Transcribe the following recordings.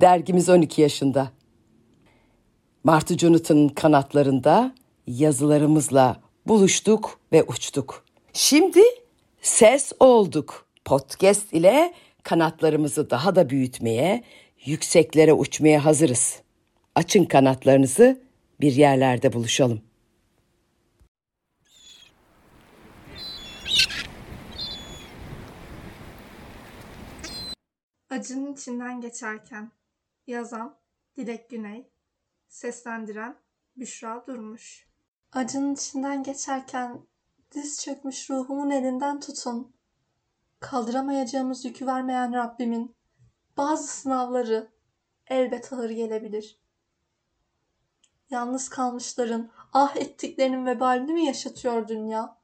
Dergimiz 12 yaşında. Martı Jonathan'ın kanatlarında yazılarımızla buluştuk ve uçtuk. Şimdi ses olduk. Podcast ile kanatlarımızı daha da büyütmeye, yükseklere uçmaya hazırız. Açın kanatlarınızı, bir yerlerde buluşalım. Acının içinden geçerken yazan Dilek Güney, seslendiren Büşra Durmuş. Acının içinden geçerken diz çökmüş ruhumun elinden tutun. Kaldıramayacağımız yükü vermeyen Rabbimin bazı sınavları elbet ağır gelebilir. Yalnız kalmışların ah ettiklerinin vebalini mi yaşatıyor dünya?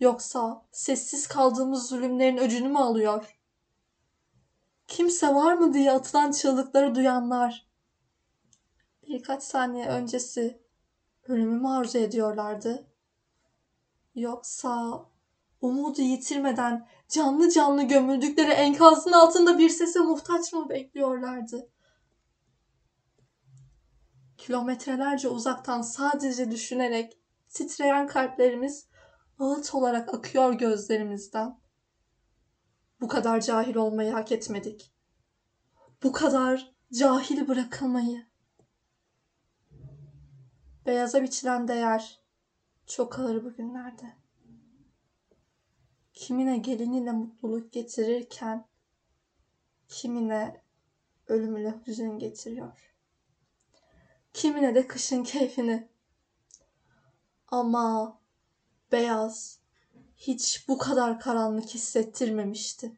Yoksa sessiz kaldığımız zulümlerin öcünü mü alıyor? Kimse var mı diye atılan çığlıkları duyanlar. Birkaç saniye öncesi ölümü mü arzu ediyorlardı? Yoksa umudu yitirmeden canlı canlı gömüldükleri enkazın altında bir sese muhtaç mı bekliyorlardı? Kilometrelerce uzaktan sadece düşünerek titreyen kalplerimiz ağıt olarak akıyor gözlerimizden. Bu kadar cahil olmayı hak etmedik. Bu kadar cahil bırakılmayı. Beyaza biçilen değer çok ağır bugünlerde. Kimine geliniyle mutluluk getirirken kimine ölümüyle hüzün getiriyor. Kimine de kışın keyfini. Ama beyaz hiç bu kadar karanlık hissettirmemişti.